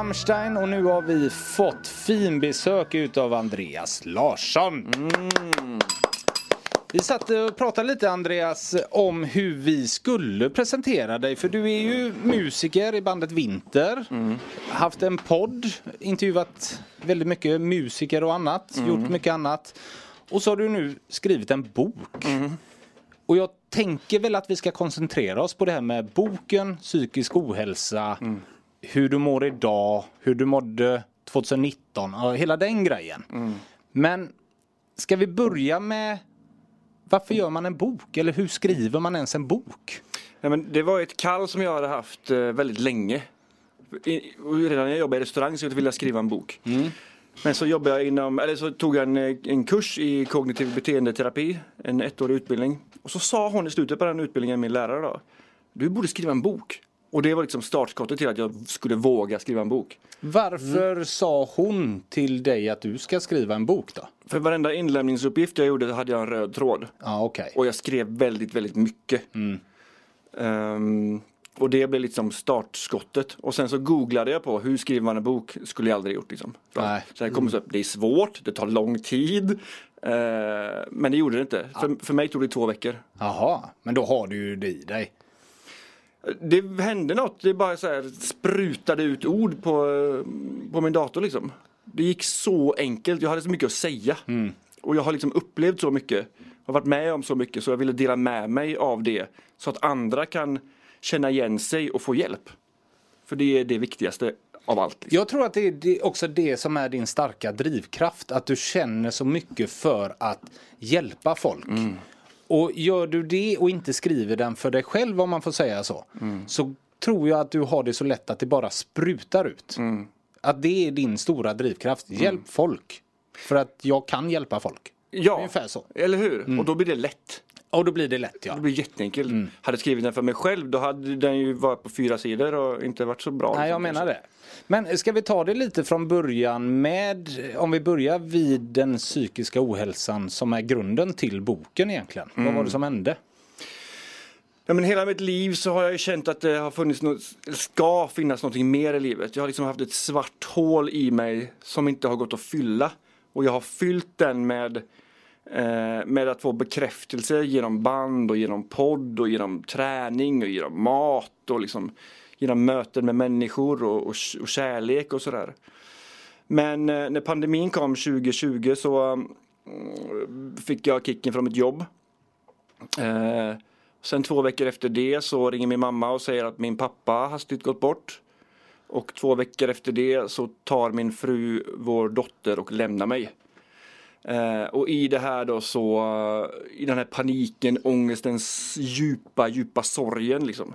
Rammstein och nu har vi fått finbesök utav Andreas Larsson. Vi satt och pratade lite Andreas om hur vi skulle presentera dig för du är ju musiker i bandet Vinter. Haft en podd, intervjuat väldigt mycket musiker och annat, gjort mycket annat. Och så har du nu skrivit en bok. Och jag tänker väl att vi ska koncentrera oss på det här med boken, psykisk ohälsa, hur du mår idag, hur du mådde 2019 och hela den grejen. Men ska vi börja med varför gör man en bok? Eller hur skriver man ens en bok? Ja, men det var ett kall som jag hade haft eh, väldigt länge. Redan när jag jobbade i restaurang så ville jag skriva en bok. Men så jobbade jag inom, eller så tog jag en, eh, en kurs i kognitiv beteendeterapi, en ettårig utbildning. Och så sa hon i slutet på den utbildningen, min lärare då, du borde skriva en bok. Och det var liksom startskottet till att jag skulle våga skriva en bok. Varför sa hon till dig att du ska skriva en bok då? För varenda inlämningsuppgift jag gjorde hade jag en röd tråd. Ja, okej. Och jag skrev väldigt, väldigt mycket. Ehm, och det blev liksom startskottet. Och sen så googlade jag på hur skriver man en bok. Skulle jag aldrig gjort liksom. Nej. Så det kommer så upp, det är svårt, det tar lång tid. Eh, men det gjorde det inte. För, för mig tog det två veckor. Jaha, men då har du ju det i dig. Det hände något, det bara så här sprutade ut ord på, på min dator liksom. Det gick så enkelt, jag hade så mycket att säga. Och jag har liksom upplevt så mycket. Har varit med om så mycket så jag ville dela med mig av det. Så att andra kan känna igen sig och få hjälp. För det är det viktigaste av allt. Liksom. Jag tror att det är också det som är din starka drivkraft. Att du känner så mycket för att hjälpa folk. Och gör du det och inte skriver den för dig själv om man får säga så. Så tror jag att du har det så lätt att det bara sprutar ut. Att det är din stora drivkraft. Hjälp folk. För att jag kan hjälpa folk. Ja, Ungefär så. eller hur? Och då blir det lätt. Och då blir det lätt ja. Det blir jätteenkelt. Hade jag skrivit den för mig själv då hade den ju varit på fyra sidor och inte varit så bra. Nej, jag liksom, menar det. Men ska vi ta det lite från början med, om vi börjar vid den psykiska ohälsan som är grunden till boken egentligen. Vad var det som hände? Ja, men hela mitt liv så har jag ju känt att det har funnits något, ska finnas någonting mer i livet. Jag har liksom haft ett svart hål i mig som inte har gått att fylla. Och jag har fyllt den med, Eh, med att få bekräftelse genom band och genom podd och genom träning och genom mat och liksom genom möten med människor och, och, och kärlek och sådär. Men eh, när pandemin kom 2020 så mm, fick jag kicken från mitt jobb. Eh, sen två veckor efter det så ringer min mamma och säger att min pappa hastigt gått bort. Och två veckor efter det så tar min fru vår dotter och lämnar mig. Eh, och i det här då så, i den här paniken, ångestens djupa, djupa sorgen liksom.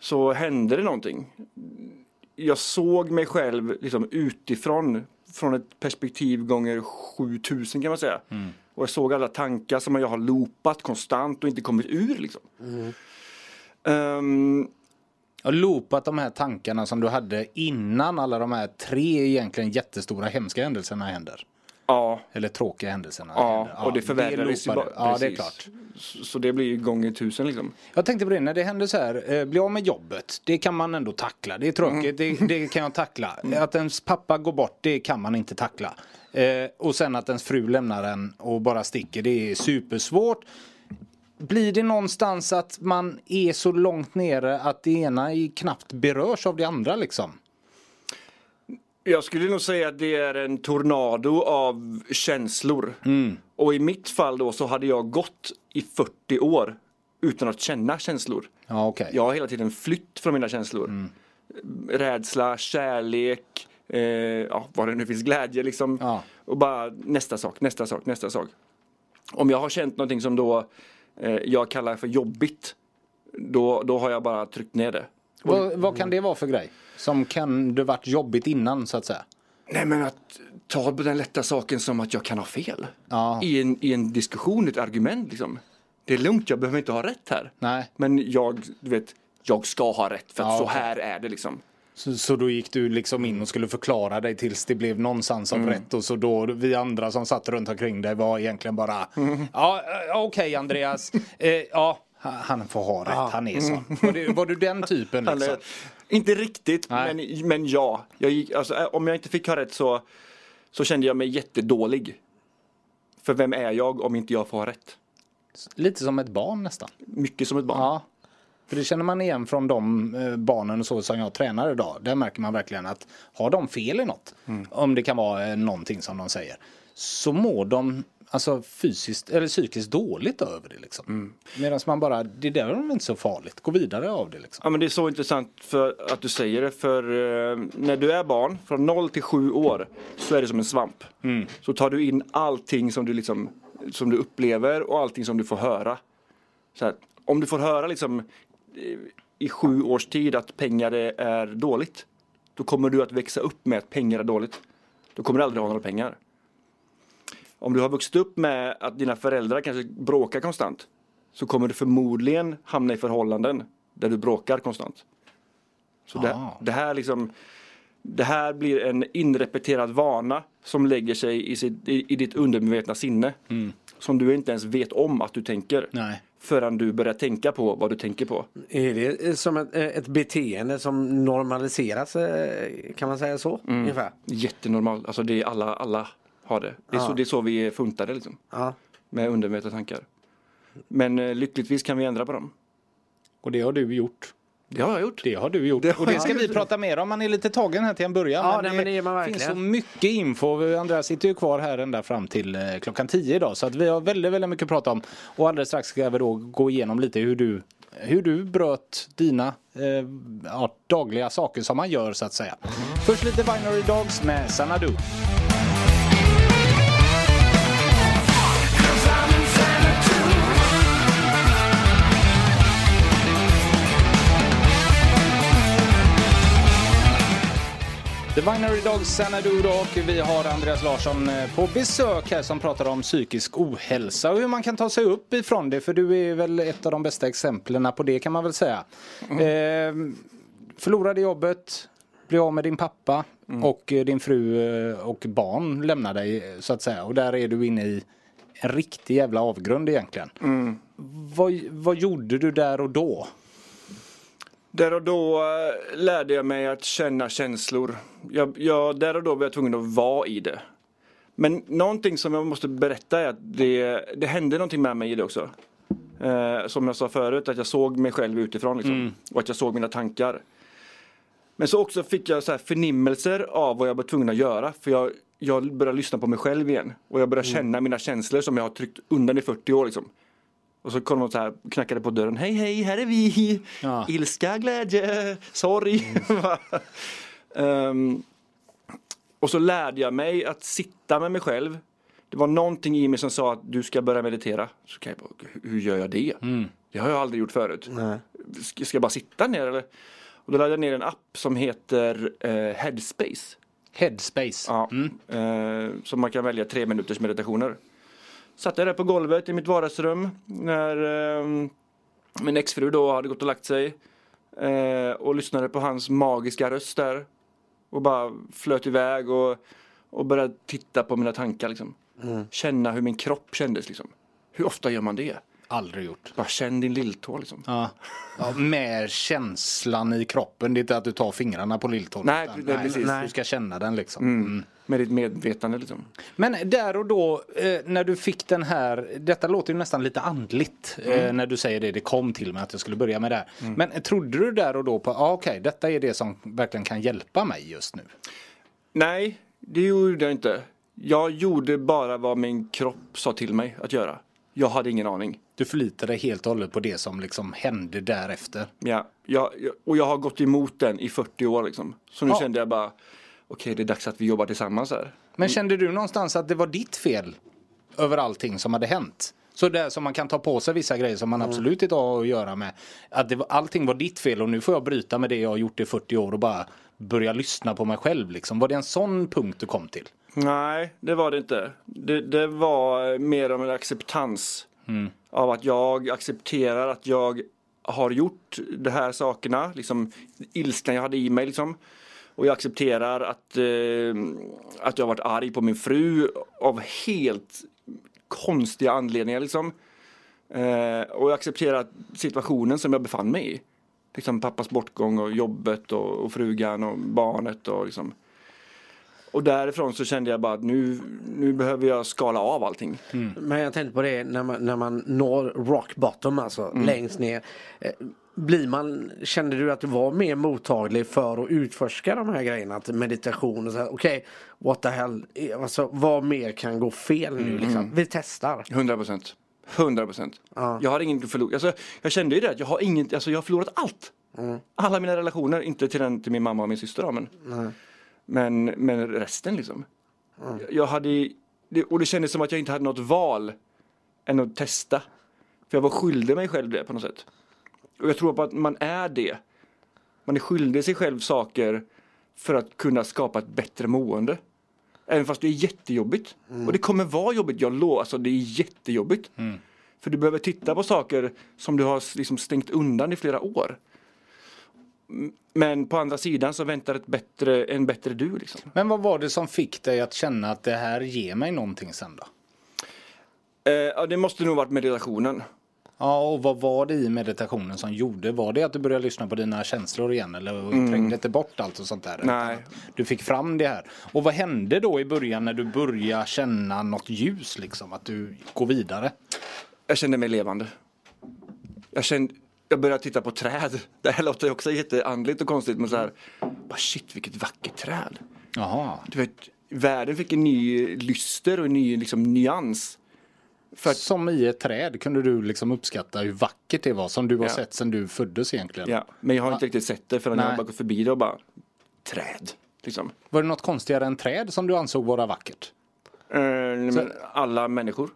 Så hände det någonting. Jag såg mig själv liksom utifrån, från ett perspektiv gånger 7000 kan man säga. Och jag såg alla tankar som jag har loopat konstant och inte kommit ur liksom. Ehm, Och loopat de här tankarna som du hade innan alla de här tre egentligen jättestora hemska händelserna händer. Ja, Eller tråkiga händelserna ja, händer. och det förvärrades ju bara. Ja, det är klart. Så, det blir ju gånger tusen liksom. Jag tänkte på det, när det händer så här, eh, bli av med jobbet, det kan man ändå tackla. Det är tråkigt, det, det kan jag tackla. Att ens pappa går bort, det kan man inte tackla. Eh, och sen att ens fru lämnar en och bara sticker, det är supersvårt. Blir det någonstans att man är så långt nere att det ena i knappt berörs av det andra liksom? Jag skulle nog säga att det är en tornado av känslor. Och i mitt fall då så hade jag gått i 40 år utan att känna känslor. Ja, okej. Jag har hela tiden flytt från mina känslor. Rädsla, kärlek, eh, ja, vad det nu finns, glädje liksom. Ja. Och bara nästa sak, nästa sak, nästa sak. Om jag har känt någonting som då eh, jag kallar för jobbigt, då, då har jag bara tryckt ner det. Vad, vad kan det vara för grej? Som kan det varit jobbigt innan så att säga? Nej men att ta på den lätta saken som att jag kan ha fel. Ja. I, en, I en diskussion, ett argument liksom. Det är lugnt, jag behöver inte ha rätt här. Nej. Men jag, du vet, jag ska ha rätt för att Ja, så här är det liksom. Så, så då gick du liksom in och skulle förklara dig tills det blev någonstans av rätt och så då vi andra som satt runt omkring dig var egentligen bara Ja, eh, okej Andreas. Eh, ja, Han får ha rätt, han är sån. Var, du, var du den typen liksom? är, inte riktigt, Nej. men, men ja. Jag gick, alltså, om jag inte fick ha rätt så, så kände jag mig jättedålig. För vem är jag om inte jag får ha rätt? Lite som ett barn nästan. Mycket som ett barn. Ja. För det känner man igen från de eh, barnen och så som jag tränar idag. Där märker man verkligen att har de fel i något, om det kan vara eh, någonting som de säger, så mår de alltså fysiskt eller psykiskt dåligt över det liksom. Medan man bara, det där är inte så farligt, gå vidare av det liksom. Ja men det är så intressant för att du säger det för eh, när du är barn från 0 till 7 år så är det som en svamp. Så tar du in allting som du liksom som du upplever och allting som du får höra. Så här, om du får höra liksom i sju års tid att pengar är, är dåligt. Då kommer du att växa upp med att pengar är dåligt. Då kommer du aldrig ha några pengar. Om du har vuxit upp med att dina föräldrar kanske bråkar konstant så kommer du förmodligen hamna i förhållanden där du bråkar konstant. Så det, Ah. det här liksom det här blir en inrepeterad vana som lägger sig i, sitt, i, i ditt undermedvetna sinne. Som du inte ens vet om att du tänker. Nej. Förrän du börjar tänka på vad du tänker på. Är det som ett, ett beteende som normaliseras eh, kan man säga så? Ungefär? Jättenormalt, alltså det är alla, alla har det. Det är, så, det är så vi är funtade liksom. Ja. Med undermedvetna tankar. Men eh, lyckligtvis kan vi ändra på dem. Och det har du gjort. Det har jag gjort. Det har du gjort. Det har och det ska vi gjort. prata mer om. Man är lite tagen här till en början. Ja, nej, men det är man finns verkligen. så mycket info. Andreas sitter ju kvar här ända fram till eh, klockan 10 idag. Så att vi har väldigt, väldigt mycket att prata om. Och alldeles strax ska vi då gå igenom lite hur du, hur du bröt dina eh, ja, dagliga saker som man gör så att säga. Först lite Binary Dogs med Sanadu. The Binary Dogs Xanadu då, och vi har Andreas Larsson eh, på besök här som pratar om psykisk ohälsa och hur man kan ta sig upp ifrån det för du är väl ett av de bästa exemplen på det kan man väl säga. Eh, förlorade jobbet, blev av med din pappa och eh, din fru eh, och barn lämnar dig så att säga och där är du inne i en riktig jävla avgrund egentligen. Vad, vad gjorde du där och då? Där och då eh, lärde jag mig att känna känslor. Jag, jag, där och då var jag tvungen att vara i det. Men någonting som jag måste berätta är att det, det hände någonting med mig i det också. Eh, som jag sa förut, att jag såg mig själv utifrån liksom. Och att jag såg mina tankar. Men så också fick jag så här förnimmelser av vad jag var tvungen att göra. För jag, jag började lyssna på mig själv igen. Och jag började känna mina känslor som jag har tryckt undan i 40 år liksom. Och så kom de så här, knackade på dörren. Hej hej, här är vi! Ja. Ilska, glädje, sorg. Ehm, och så lärde jag mig att sitta med mig själv. Det var någonting i mig som sa att du ska börja meditera. Så kan jag bara, "Hur- gör jag det? Det har jag aldrig gjort förut. Nej. Ska, jag bara sitta ner eller? Och då laddade jag ner en app som heter eh, Headspace. Headspace. Ja, eh, så man kan välja tre minuters meditationer. Satt jag där på golvet i mitt vardagsrum när eh, min exfru då hade gått och lagt sig. Eh, och lyssnade på hans magiska röst där. Och bara flöt iväg och, och började titta på mina tankar liksom. Känna hur min kropp kändes liksom. Hur ofta gör man det? Aldrig gjort. Bara känn din lilltå liksom. Ja. ja, med känslan i kroppen. Det är inte att du tar fingrarna på lilltån. Nej, nej, precis. Du ska känna den liksom. Mm. Med ditt medvetande liksom. Men där och då eh, när du fick den här, detta låter ju nästan lite andligt eh, när du säger det, det kom till mig att jag skulle börja med det här. Men eh, trodde du där och då på, ah, okej detta är det som verkligen kan hjälpa mig just nu? Nej, det gjorde jag inte. Jag gjorde bara vad min kropp sa till mig att göra. Jag hade ingen aning. Du förlitade dig helt och hållet på det som liksom hände därefter. Ja, jag, och jag har gått emot den i 40 år liksom. Så nu Ja. kände jag bara, okej det är dags att vi jobbar tillsammans här. Men kände du någonstans att det var ditt fel över allting som hade hänt? Så där som man kan ta på sig vissa grejer som man absolut inte har att göra med. Att det var, allting var ditt fel och nu får jag bryta med det jag har gjort i 40 år och bara börja lyssna på mig själv liksom. Var det en sån punkt du kom till? Nej, det var det inte. Det, det var mer om en acceptans. Av att jag accepterar att jag har gjort de här sakerna. Liksom ilskan jag hade i mig liksom. Och jag accepterar att, eh, att jag har varit arg på min fru av helt konstiga anledningar liksom. Eh, och acceptera situationen som jag befann mig i. Liksom pappas bortgång och jobbet och, och frugan och barnet och liksom. Och därifrån så kände jag bara att nu, nu behöver jag skala av allting. Men jag tänkte på det när man, när man når rock bottom alltså längst ner. Blir man, kände du att du var mer mottaglig för att utforska de här grejerna? Att meditation och så okej, what the hell, alltså vad mer kan gå fel nu liksom? Vi testar. 100 procent. 100 procent. Ja. Jag har inget att förlora. Alltså, jag kände ju det, jag har inget, alltså jag har förlorat allt. Alla mina relationer, inte till, den, till min mamma och min syster då, men, men, men resten liksom. Jag- Jag hade, och det kändes som att jag inte hade något val än att testa. För jag var skyldig mig själv det på något sätt. Och jag tror på att man är det. Man är skyldig sig själv saker för att kunna skapa ett bättre mående. Även fast det är jättejobbigt. Och det kommer vara jobbigt, jag lovar. Alltså det är jättejobbigt. För du behöver titta på saker som du har liksom stängt undan i flera år. Men på andra sidan så väntar ett bättre, en bättre du liksom. Men vad var det som fick dig att känna att det här ger mig någonting sen då? Eh, ja, det måste nog varit meditationen. Ja, och vad var det i meditationen som gjorde? Var det att du började lyssna på dina känslor igen eller trängde inte bort allt och sånt där? Nej. Du fick fram det här. Och vad hände då i början när du började känna något ljus liksom? Att du går vidare? Jag kände mig levande. Jag kände, jag började titta på träd. Det här låter ju också jätteandligt och konstigt men så här, bara shit vilket vackert träd. Jaha. Du vet, världen fick en ny lyster och en ny liksom, nyans. För Som i ett träd kunde du liksom uppskatta hur vackert det var som du har Ja. sett sedan du föddes egentligen. ja, men jag har inte riktigt sett det förrän jag Nej. har bara gått förbi det och bara träd. Liksom. Var det något konstigare än träd som du ansåg vara vackert? Eh, men alla människor.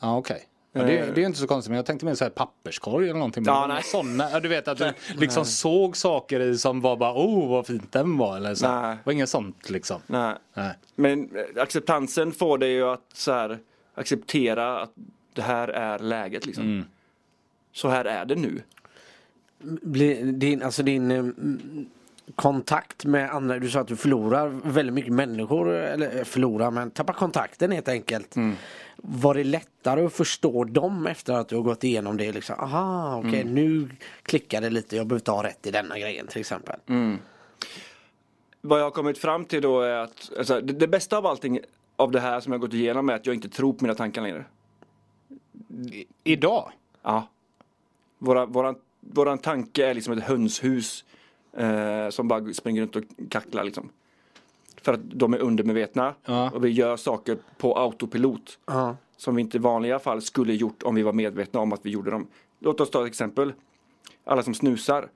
Ja, okej. Ja, det, det är ju inte så konstigt, men jag tänkte mer så här papperskorg eller någonting. Ja, nej. Såna, du vet att du liksom såg saker i som var bara, oh vad fint den var. Eller så. Nej. Det var inget sånt liksom. Nej. Nej. Men eh, acceptansen får dig ju att så här, acceptera att det här är läget liksom. Så här är det nu. Din, alltså din eh, mm, kontakt med andra, du sa att du förlorar väldigt mycket människor, eller eh, förlorar men tappar kontakten helt enkelt. Var det lättare att förstå dem efter att du har gått igenom det? Liksom, aha, okej nu klickar det lite, jag behöver inte ha rätt i denna grejen till exempel. Vad jag har kommit fram till då är att alltså, det, det bästa av allting av det här som jag gått igenom är att jag inte tror på mina tankar längre. Idag? Ja. Våra, våran, våran tanke är liksom ett hönshus eh, som bara springer runt och kacklar liksom. För att de är undermedvetna Ja. och vi gör saker på autopilot. Ja. Som vi inte i vanliga fall skulle gjort om vi var medvetna om att vi gjorde dem. Låt oss ta ett exempel. Alla som snusar.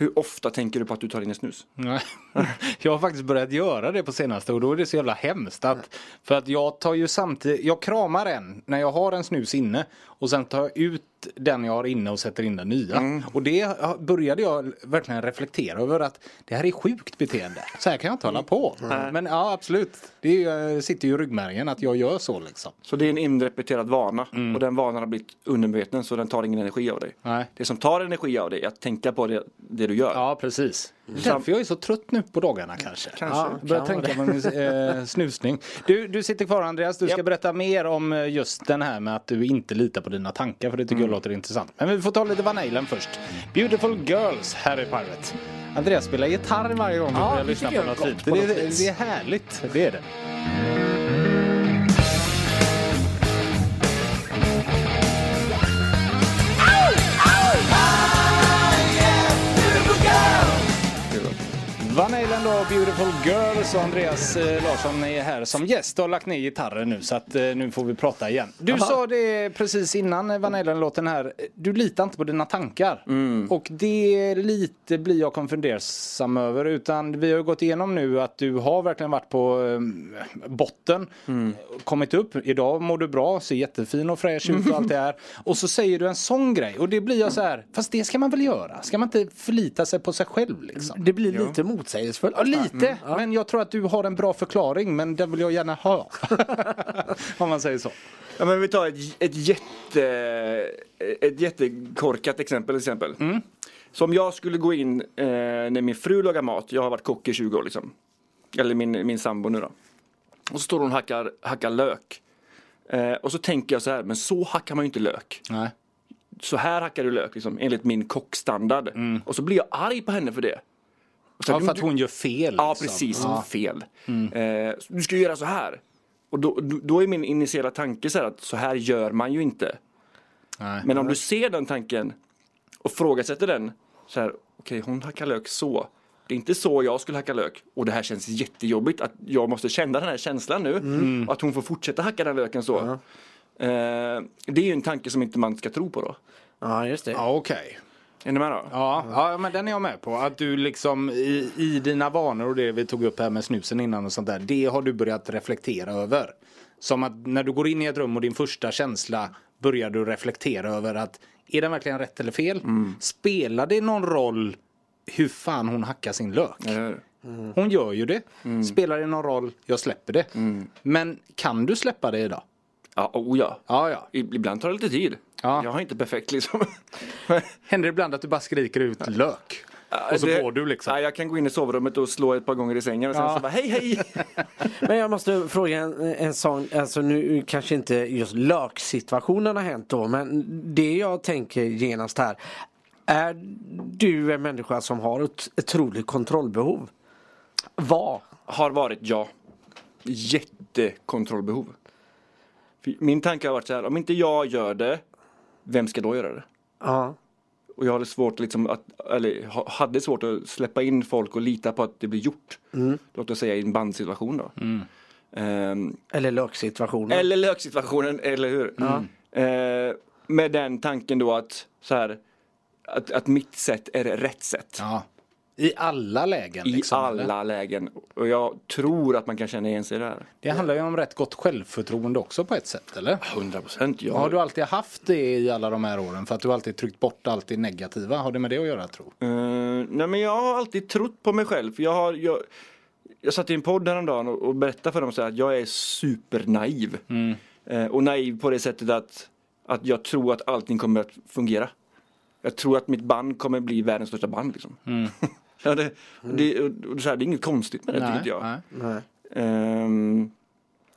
Hur ofta tänker du på att du tar in en snus? Nej. Jag har faktiskt börjat göra det på senaste och då är det så jävla hemskt. Att, för att jag tar ju samtidigt, jag kramar en när jag har en snus inne och sen tar jag ut den jag har inne och sätter in den nya. Och det började jag verkligen reflektera över att det här är sjukt beteende. Så här kan jag inte hålla på. Men ja absolut, det ju- sitter ju i ryggmärgen att jag gör så liksom. Så det är en inrepeterad vana och den vanan har blivit undermedveten så den tar ingen energi av dig. Nej. Det som tar energi av dig är att tänka på det, det du gör. Ja precis. Är därför jag är så trött nu på dagarna kanske. Kanske. Ja, börjar Kan tänka på min eh, snusning. Du, du sitter kvar Andreas, du ska Japp. berätta mer om eh, just den här med att du inte litar på dina tankar för det tycker Mm. låter intressant. Men vi får ta lite Van Halen först. Beautiful Girls, Harry Pirate. Andreas spelar gitarr varje gång vi Ja, börjar det lyssna tycker på något fint. Det, vis. det är härligt, det är det. Van Halen då, Beautiful Girls och Andreas eh, Larsson är här som gäst och har lagt ner gitarren nu så att eh, nu får vi prata igen. Du sa det precis innan eh, Van Halen-låten här, du litar inte på dina tankar. Och det lite blir jag konfundersam över utan vi har gått igenom nu att du har verkligen varit på eh, botten, kommit upp, idag mår du bra, ser jättefin och fräsch ut och allt det här. Och så säger du en sån grej och det blir jag så här, fast det ska man väl göra? Ska man inte förlita sig på sig själv liksom? Det blir lite motsägelsefullt. Ja, lite. Men jag tror att du har en bra förklaring. Men den vill jag gärna ha. Om man säger så. Ja, men vi tar ett, ett, jätte, ett jättekorkat exempel. exempel. Så om jag skulle gå in eh, när min fru lagar mat, jag har varit kock i 20 år liksom. Eller min, min sambo nu då. Och så står hon och hackar, hackar lök. Eh, och så tänker jag så här, men så hackar man ju inte lök. Nej. så här hackar du lök liksom, enligt min kockstandard. Och så blir jag arg på henne för det. Ja, för att hon gör fel. Ja, liksom. precis. Ja. Fel. Eh, du ska göra så här. Och då, då- är min initiala tanke så här att så här gör man ju inte. Nej. Men om du ser den tanken och frågasätter den. Så här, okej hon hackar lök så. Det är inte så jag skulle hacka lök. Och det här känns jättejobbigt att jag måste känna den här känslan nu. Och att hon får fortsätta hacka den löken så. Eh, det är ju en tanke som inte man ska tro på då. Ja, just det. Ja, okej. Är ni med då? Ja, ja, men den är jag med på. Att du liksom i, i dina vanor och det vi tog upp här med snusen innan och sånt där. Det har du börjat reflektera över. Som att när du går in i ett rum och din första känsla börjar du reflektera över att är den verkligen rätt eller fel? Spelar det någon roll hur fan hon hackar sin lök? Eh, Hon gör ju det. Spelar det någon roll? Jag släpper det. Men kan du släppa det idag? Ja, oh ja. Ja, ja. Ibland tar det lite tid. Ja. Jag har inte perfekt liksom. Händer det ibland att du bara skriker ut lök? Och så Det- går du liksom? Nej, jag kan gå in i sovrummet och slå ett par gånger i sängen och sen Ja. så bara hej hej. Men jag måste fråga en, en sån, alltså nu kanske inte just löksituationen har hänt då, men det jag tänker genast här. Är du en människa som har ett, ett troligt kontrollbehov? Vad? Har varit ja. Jättekontrollbehov. Min tanke har varit så här, om inte jag gör det, vem ska då göra det? Ja. Och jag hade svårt liksom att, eller ha- hade svårt att släppa in folk och lita på att det blir gjort. Låt oss säga i en bandsituation då. Ehm, Eller löksituationen? eller löksituationen, eller hur? Eh, med den tanken då att så här, att, att mitt sätt är rätt sätt. Ja. I alla lägen? I liksom, eller? alla lägen. Och jag tror att man kan känna igen sig där. Det handlar ju om rätt gott självförtroende också på ett sätt, eller? 100 procent. Ja. Har du alltid haft det i alla de här åren? För att du alltid tryckt bort allt det negativa? Har det med det att göra, tro? Eh, nej men jag har alltid trott på mig själv. Jag, har, jag, jag satt i en podd häromdagen och, och berättade för dem så att jag är supernaiv. Eh, och naiv på det sättet att, att jag tror att allting kommer att fungera. Jag tror att mitt band kommer bli världens största band liksom. ja, det, det, och och så här, det är inget konstigt med det tycker inte jag. nej. Nej. Ehm,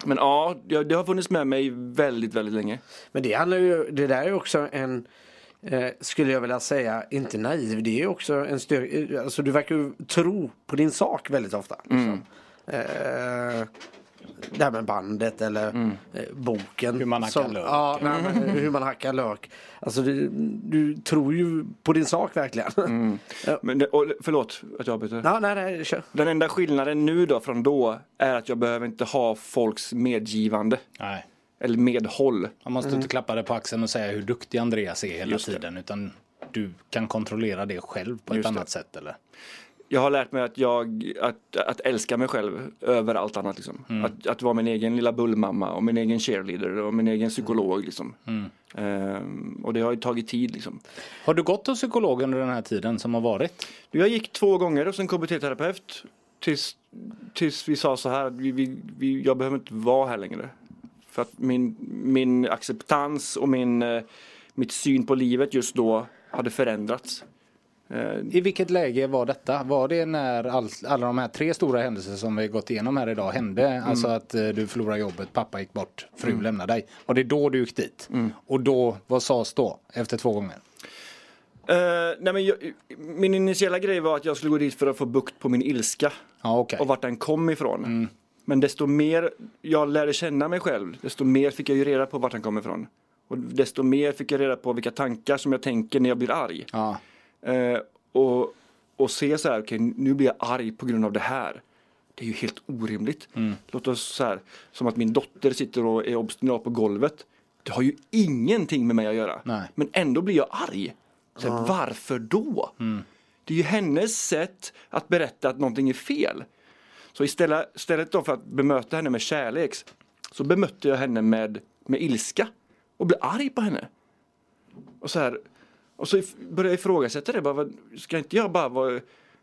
men ja, det, har funnits med mig väldigt, väldigt länge. Men det handlar ju, det där är ju också en eh, skulle jag vilja säga, inte naiv. Det är också en styrka. Alltså du verkar ju tro på din sak väldigt ofta. Liksom. Eh, det här med bandet eller eh, boken. Hur man hackar lök. Ja, nej, men, hur man hackar lök. Alltså du, du tror ju på din sak verkligen. Men det, och, förlåt att jag avbryter. ja, nej, nej, kör. Den enda skillnaden nu då från då är att jag behöver inte ha folks medgivande. nej. Eller medhåll. Man måste inte klappa dig på axeln och säga hur duktig Andreas är hela Mm. Just det. tiden. Utan du kan kontrollera det själv på Just ett det. annat sätt, eller? Jag har lärt mig att jag, att, att älska mig själv över allt annat liksom. Att, att vara min egen lilla bullmamma och min egen cheerleader och min egen psykolog liksom. Ehm, och det har ju tagit tid liksom. Har du gått hos psykolog under den här tiden som har varit? Jag gick två gånger hos en KBT-terapeut. Tills, tills vi sa så här, vi, vi, vi, jag behöver inte vara här längre. För att min, min acceptans och min, eh, mitt syn på livet just då hade förändrats. Eh, I vilket läge var detta? Var det när all, alla de här tre stora händelser som vi gått igenom här idag hände? Alltså att eh, du förlorade jobbet, pappa gick bort, fru lämnade dig. Var det då du gick dit? Och då, vad sades då? Efter två gånger? Eh, nej men jag, min initiala grej var att jag skulle gå dit för att få bukt på min ilska Ja, okej. och vart den kom ifrån. Men desto mer jag lärde känna mig själv, desto mer fick jag ju reda på vart den kom ifrån. Och desto mer fick jag reda på vilka tankar som jag tänker när jag blir arg. Ja. Eh, och, och se så här, okej nu blir jag arg på grund av det här. Det är ju helt orimligt. Låt oss så här, som att min dotter sitter och är obstinat på golvet. Det har ju ingenting med mig att göra. Nej. Men ändå blir jag arg. Så här, Varför då? Det är ju hennes sätt att berätta att någonting är fel. Så istället, istället då för att bemöta henne med kärlek så bemötte jag henne med, med ilska och blev arg på henne. Och så här, och så började jag ifrågasätta det. Bara, ska inte jag bara vara,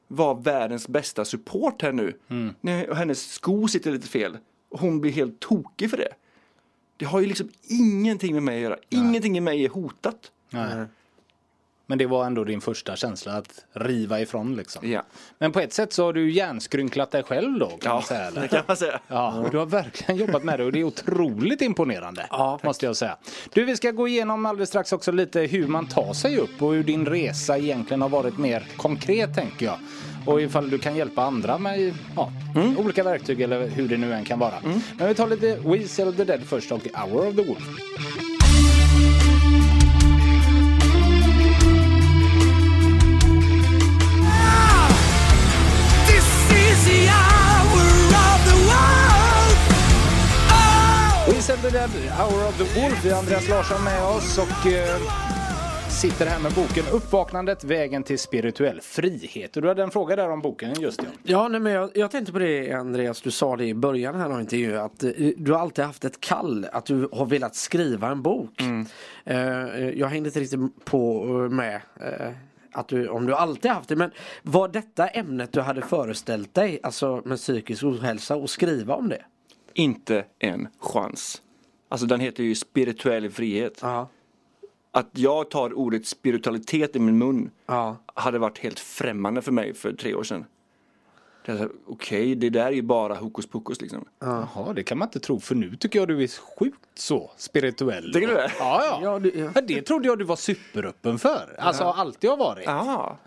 vara världens bästa support här nu? När hennes sko sitter lite fel och hon blir helt tokig för det. Det har ju liksom ingenting med mig att göra. Ingenting i mig är hotat. Nej. Men det var ändå din första känsla att riva ifrån liksom. Ja. Men på ett sätt så har du hjärnskrynklat dig själv då kan Ja, man säga. Eller? det kan man säga. Ja, och du har verkligen jobbat med det och det är otroligt imponerande. Ja, måste jag säga. Du, vi ska gå igenom alldeles strax också lite hur man tar sig upp och hur din resa egentligen har varit mer konkret tänker jag. Och ifall du kan hjälpa andra med ja, olika verktyg eller hur det nu än kan vara. Men vi tar lite We Sell the Dead först och Hour of the Wolf. The Dead, Hour of the Wolf. Vi har Andreas Larsson med oss och eh, sitter här med boken Uppvaknandet, vägen till spirituell frihet. Och du hade en fråga där om boken, just det. Ja, nej, men jag, jag tänkte på det Andreas, du sa det i början här av intervjun att eh, du alltid haft ett kall, att du har velat skriva en bok. Eh, jag hängde inte riktigt på eh, med eh, att du, om du alltid haft det, men var detta ämnet du hade föreställt dig, alltså med psykisk ohälsa, och skriva om det? Inte en chans. Alltså den heter ju spirituell frihet. Ja. Att jag tar ordet spiritualitet i min mun Ja. hade varit helt främmande för mig för tre år sedan. Det Okej, det där är ju bara hokus pokus liksom. Jaha, det kan man inte tro för nu tycker jag du är sjukt så spirituell. Tycker du det? Ja, ja. Ja, du- ja. Det trodde jag du var superöppen för. Alltså alltid har varit. Ja.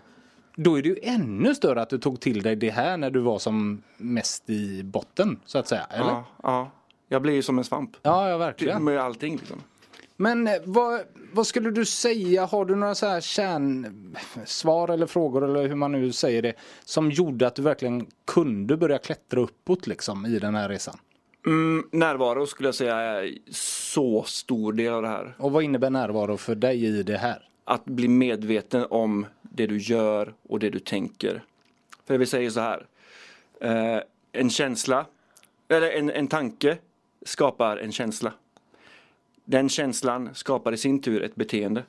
Då är det ju ännu större att du tog till dig det här när du var som mest i botten så att säga. Eller? Ja, ja. Jag blir ju som en svamp. Ja, ja verkligen. Med allting liksom. Men eh, vad, vad skulle du säga, har du några så här kärnsvar eller frågor eller hur man nu säger det som gjorde att du verkligen kunde börja klättra uppåt liksom i den här resan? Mm, närvaro skulle jag säga är så stor del av det här. Och vad innebär närvaro för dig i det här? Att bli medveten om det du gör och det du tänker. För vi säger så här. Eh, en känsla, eller en, en tanke skapar en känsla. Den känslan skapar i sin tur ett beteende.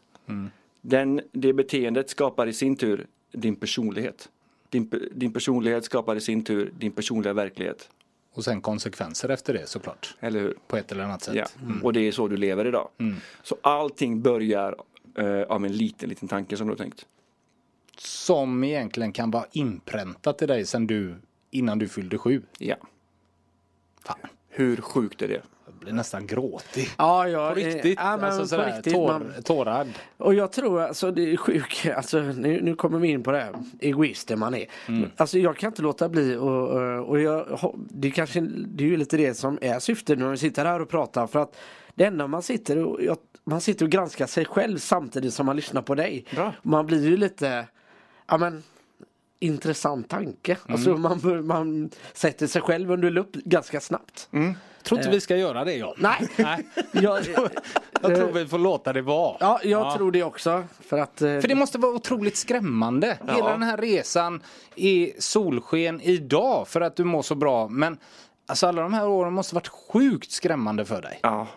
Den, det beteendet skapar i sin tur din personlighet. Din, din personlighet skapar i sin tur din personliga verklighet. Och sen konsekvenser efter det såklart. Eller hur? På ett eller annat sätt. Ja, och det är så du lever idag. Så allting börjar eh, av en liten, liten tanke som du har tänkt. Som egentligen kan vara inpräntat i dig sen du, innan du fyllde sju. Ja. Fan, Hur sjukt är det? jag blir nästan gråtig. Ja, ja, På eh, riktigt. ja, men alltså på sådär, riktigt, tår, man- tårad. Och jag tror alltså det är sjukt, alltså nu, nu kommer vi in på det här, egoisten man är. Alltså jag kan inte låta bli och, och- och jag, det är kanske, det är ju lite det som är syftet när vi sitter här och pratar för att det enda man sitter och, jag, man sitter och granskar sig själv samtidigt som man lyssnar på dig. Bra. Man blir ju lite, ja men intressant tanke. Alltså man, man sätter sig själv under lupp ganska snabbt. Tror inte vi ska göra det jag. Nej, Nej. jag, Jag tror vi får låta det vara. ja, jag tror det också. För att eh, För det måste vara otroligt skrämmande. Hela den här resan i solsken idag för att du mår så bra. Men alltså alla de här åren måste varit sjukt skrämmande för dig. Ja,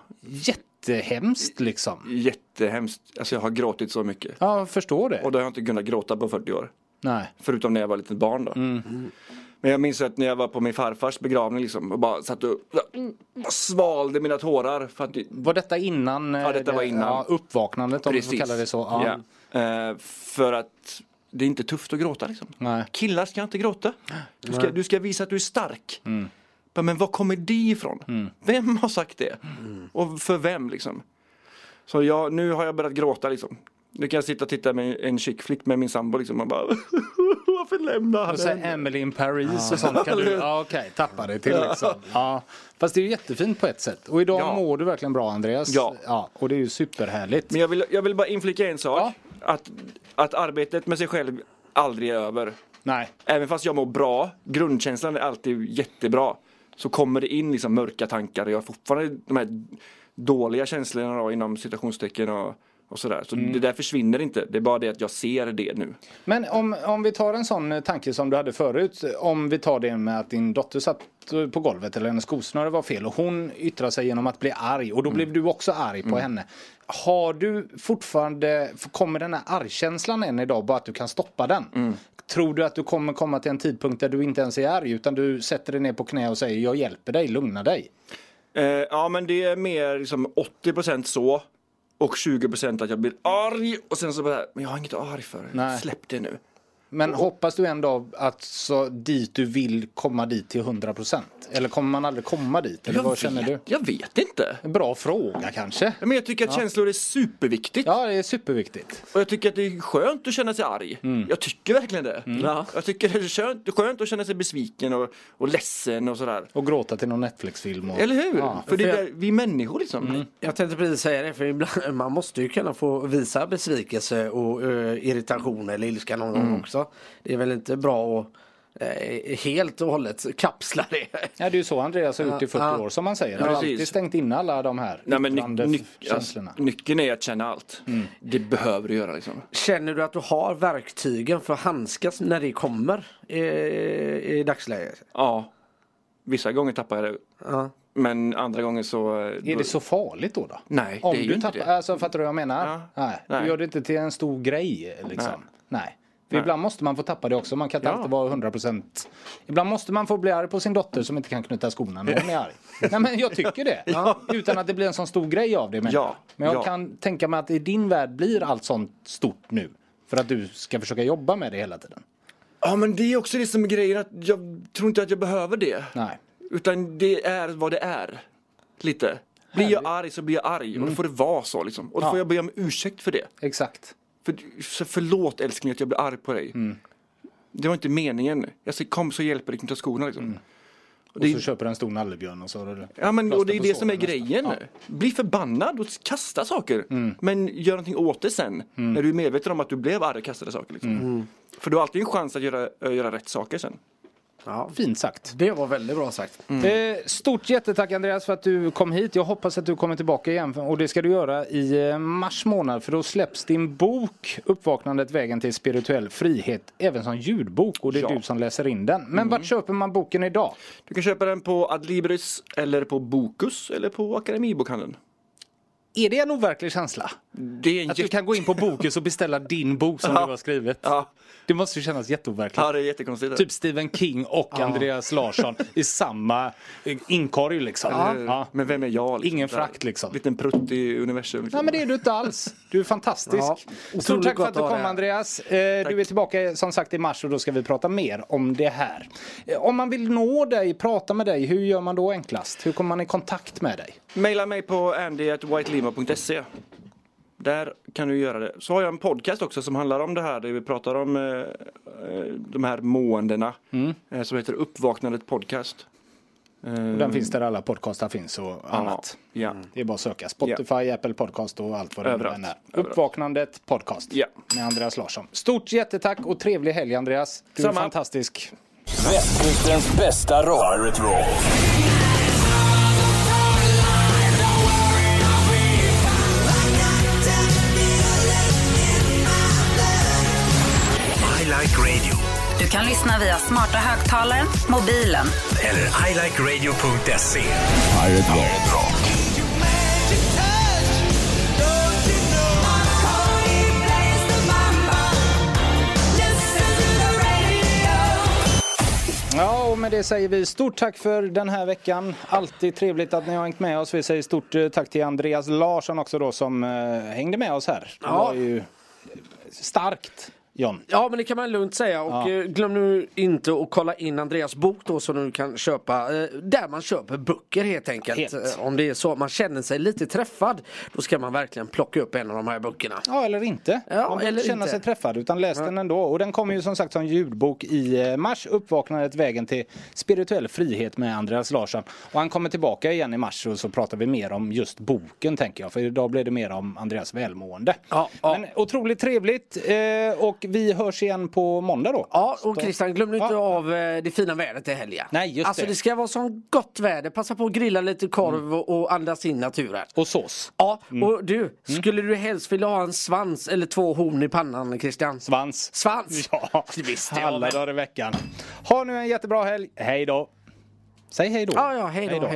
Jättehemskt liksom. jättehemskt. Alltså jag har gråtit så mycket. Ja, jag förstår det. Och då har jag inte kunnat gråta på 40 år. Nej. Förutom när jag var litet barn då. Men jag minns att när jag var på min farfars begravning liksom och bara satt och svalde mina tårar. För att Var detta innan? Ja, detta var innan. Ja, uppvaknandet om får Precis. kalla det så. Ja. Ja. Eh, för att det är inte tufft att gråta liksom. Nej. Killar ska inte gråta. Du ska, du ska visa att du är stark. Mm. Men var kommer det ifrån? Vem har sagt det? Och för vem liksom? Så jag, nu har jag börjat gråta liksom. Nu kan jag sitta och titta med en chick flick med min sambo liksom och bara Varför lämnar han henne? Emily in Paris och sånt kan du, ja okej, tappa det till liksom. Ja. Fast det är ju jättefint på ett sätt. Och idag Ja. mår du verkligen bra Andreas. Ja. ja. Och det är ju superhärligt. Men jag vill, jag vill bara inflika en sak. Att, att arbetet med sig själv aldrig är över. Nej. Även fast jag mår bra, grundkänslan är alltid jättebra. Så kommer det in liksom mörka tankar och jag har fortfarande de här dåliga känslorna då, inom citationstecken och, och sådär. Så det där försvinner inte. Det är bara det att jag ser det nu. Men om, om vi tar en sån eh, tanke som du hade förut. Om vi tar det med att din dotter satt eh, på golvet eller hennes skosnöre var fel och hon yttrar sig genom att bli arg och då blev du också arg på henne. Har du fortfarande, kommer den här argkänslan än idag bara att du kan stoppa den? Tror du att du kommer komma till en tidpunkt där du inte ens är arg utan du sätter dig ner på knä och säger jag hjälper dig, lugna dig? Eh, ja men det är mer liksom 80% så. och 20% att jag blir arg och sen så bara, men jag har inget arg för. Nej. Släpp det nu. Men hoppas du ändå att så dit du vill komma dit till 100%? Eller kommer man aldrig komma dit? Eller Jag vad känner vet, du? jag vet inte. En bra fråga kanske? Men jag tycker att känslor är superviktigt. Ja, det är superviktigt. Och jag tycker att det är skönt att känna sig arg. Mm. Jag tycker verkligen det. Ja. Jag tycker det är skönt, skönt att känna sig besviken och, och ledsen och sådär. Och gråta till någon Netflix-film. Och... Eller hur? Ja. För det är För jag- där, vi är människor liksom. Jag tänkte precis säga det, för ibland, man måste ju kunna få visa besvikelse och eh, irritation eller ilska någon Mm. gång också. Det är väl inte bra att eh, helt och hållet kapsla det. Ja, det är ju så Andreas har gjort i 40 Ja. år som man säger. Han har alltid stängt in alla de här Nej, men ny, ny, känslorna. alltså, nyckeln är att känna allt. Det behöver du göra liksom. Känner du att du har verktygen för att handskas när det kommer i, i dagsläget? Ja. Vissa gånger tappar jag det. Ja. Men andra gånger så... Är det så farligt då? då? Nej, Om det är ju du inte tappar, det. alltså fattar du vad jag menar? Ja. Nej. Nej. Du gör det inte till en stor grej liksom. Nej. Nej. För ibland måste man få tappa det också. Man kan inte Ja. alltid vara 100%. Ibland måste man få bli arg på sin dotter som inte kan knyta skorna när hon är arg. Nej men jag tycker det. Utan att det blir en sån stor grej av det. menar Ja. Men jag Ja. kan tänka mig att i din värld blir allt sånt stort nu. För att du ska försöka jobba med det hela tiden. Ja men det är också det som är grejen att jag tror inte att jag behöver det. Nej. Utan det är vad det är. Lite. Blir jag arg så blir jag arg och då får det vara så liksom. Och då Ja. får jag be om ursäkt för det. Exakt. För, förlåt älskling att jag blir arg på dig. Det var inte meningen. Jag säger kom så hjälper dig knyta skorna liksom. Och det- så köper du en stor nallebjörn och så har du Ja men och det är det som är nästan. grejen. Ja. Bli förbannad och kasta saker. Men gör någonting åt det sen. När du är medveten om att du blev arg och kastade saker. Liksom. För du har alltid en chans att göra, göra rätt saker sen. Ja. Fint sagt. Det var väldigt bra sagt. Eh, stort jättetack Andreas för att du kom hit. Jag hoppas att du kommer tillbaka igen och det ska du göra i eh, mars månad för då släpps din bok Uppvaknandet vägen till spirituell frihet även som ljudbok och det är Ja. du som läser in den. Men vart köper man boken idag? Du kan köpa den på Adlibris eller på Bokus eller på Akademibokhandeln. Är det en overklig känsla? Att du kan gå in på Bokus och beställa din bok som Ja. du har skrivit? Ja. Det måste ju kännas jätteoverkligt. ja, det är jättekonstigt. Typ Stephen King och Andreas Larsson i samma inkorg liksom. Ja. Men vem är jag? Liksom? Ingen frakt, liksom. Liten prutt i universum. Liksom. Nej men det är du inte alls. Du är fantastisk. Ja, Stort tack för att du kom. Andreas. Eh, du är tillbaka som sagt i mars och då ska vi prata mer om det här. Eh, Om man vill nå dig, prata med dig, hur gör man då enklast? Hur kommer man i kontakt med dig? Maila mig på andy.whitelima.se Där kan du göra det. Så har jag en podcast också som handlar om det här. Där vi pratar om eh, eh, de här måendena. Eh, som heter Uppvaknandet podcast. Eh, Den finns där alla podcastar finns och annat. Ja. Det är bara att söka Spotify, Apple Podcast och allt vad det Överallt. är. Överallt. Uppvaknandet podcast Ja. med Andreas Larsson. Stort jättetack och trevlig helg Andreas. Du är Samma. fantastisk. Västkustens bästa rock. Like radio. Du kan lyssna via smarta högtalaren, mobilen Eller ilikeradio.se. Pirate Rock. Ja, och med det säger vi stort tack för den här veckan. Alltid trevligt att ni har hängt med oss. Vi säger stort eh, tack till Andreas Larsson också då som eh, hängde med oss här. Det Ja. var ju starkt, John. Ja men det kan man lugnt säga och eh, glöm nu inte att kolla in Andreas bok då som du kan köpa eh, där man köper böcker helt enkelt. Helt. Eh, Om det är så man känner sig lite träffad då ska man verkligen plocka upp en av de här böckerna. Ja, eller inte. Ja, behöver eller känna inte. sig träffad utan läs den ändå. Och den kommer ju som sagt som ljudbok i mars. Uppvaknandet vägen till spirituell frihet med Andreas Larsson. Och han kommer tillbaka igen i mars och så pratar vi mer om just boken tänker jag. För idag blir det mer om Andreas välmående. Ja, ja. Men otroligt trevligt. Och vi hörs igen på måndag då. Ja och Christian glöm inte Ja. av eh, det fina vädret i helgen. Nej, just alltså det. det ska vara så gott väder. Passa på att grilla lite korv och, och andas in naturen. Och sås. Ja, och du, skulle du helst vilja ha en svans eller två horn i pannan Christian? Svans. Svans? Ja, jag alla dagar i veckan. Ha nu en jättebra helg. Hej då. Säg hej då. Ja, ja, hej då.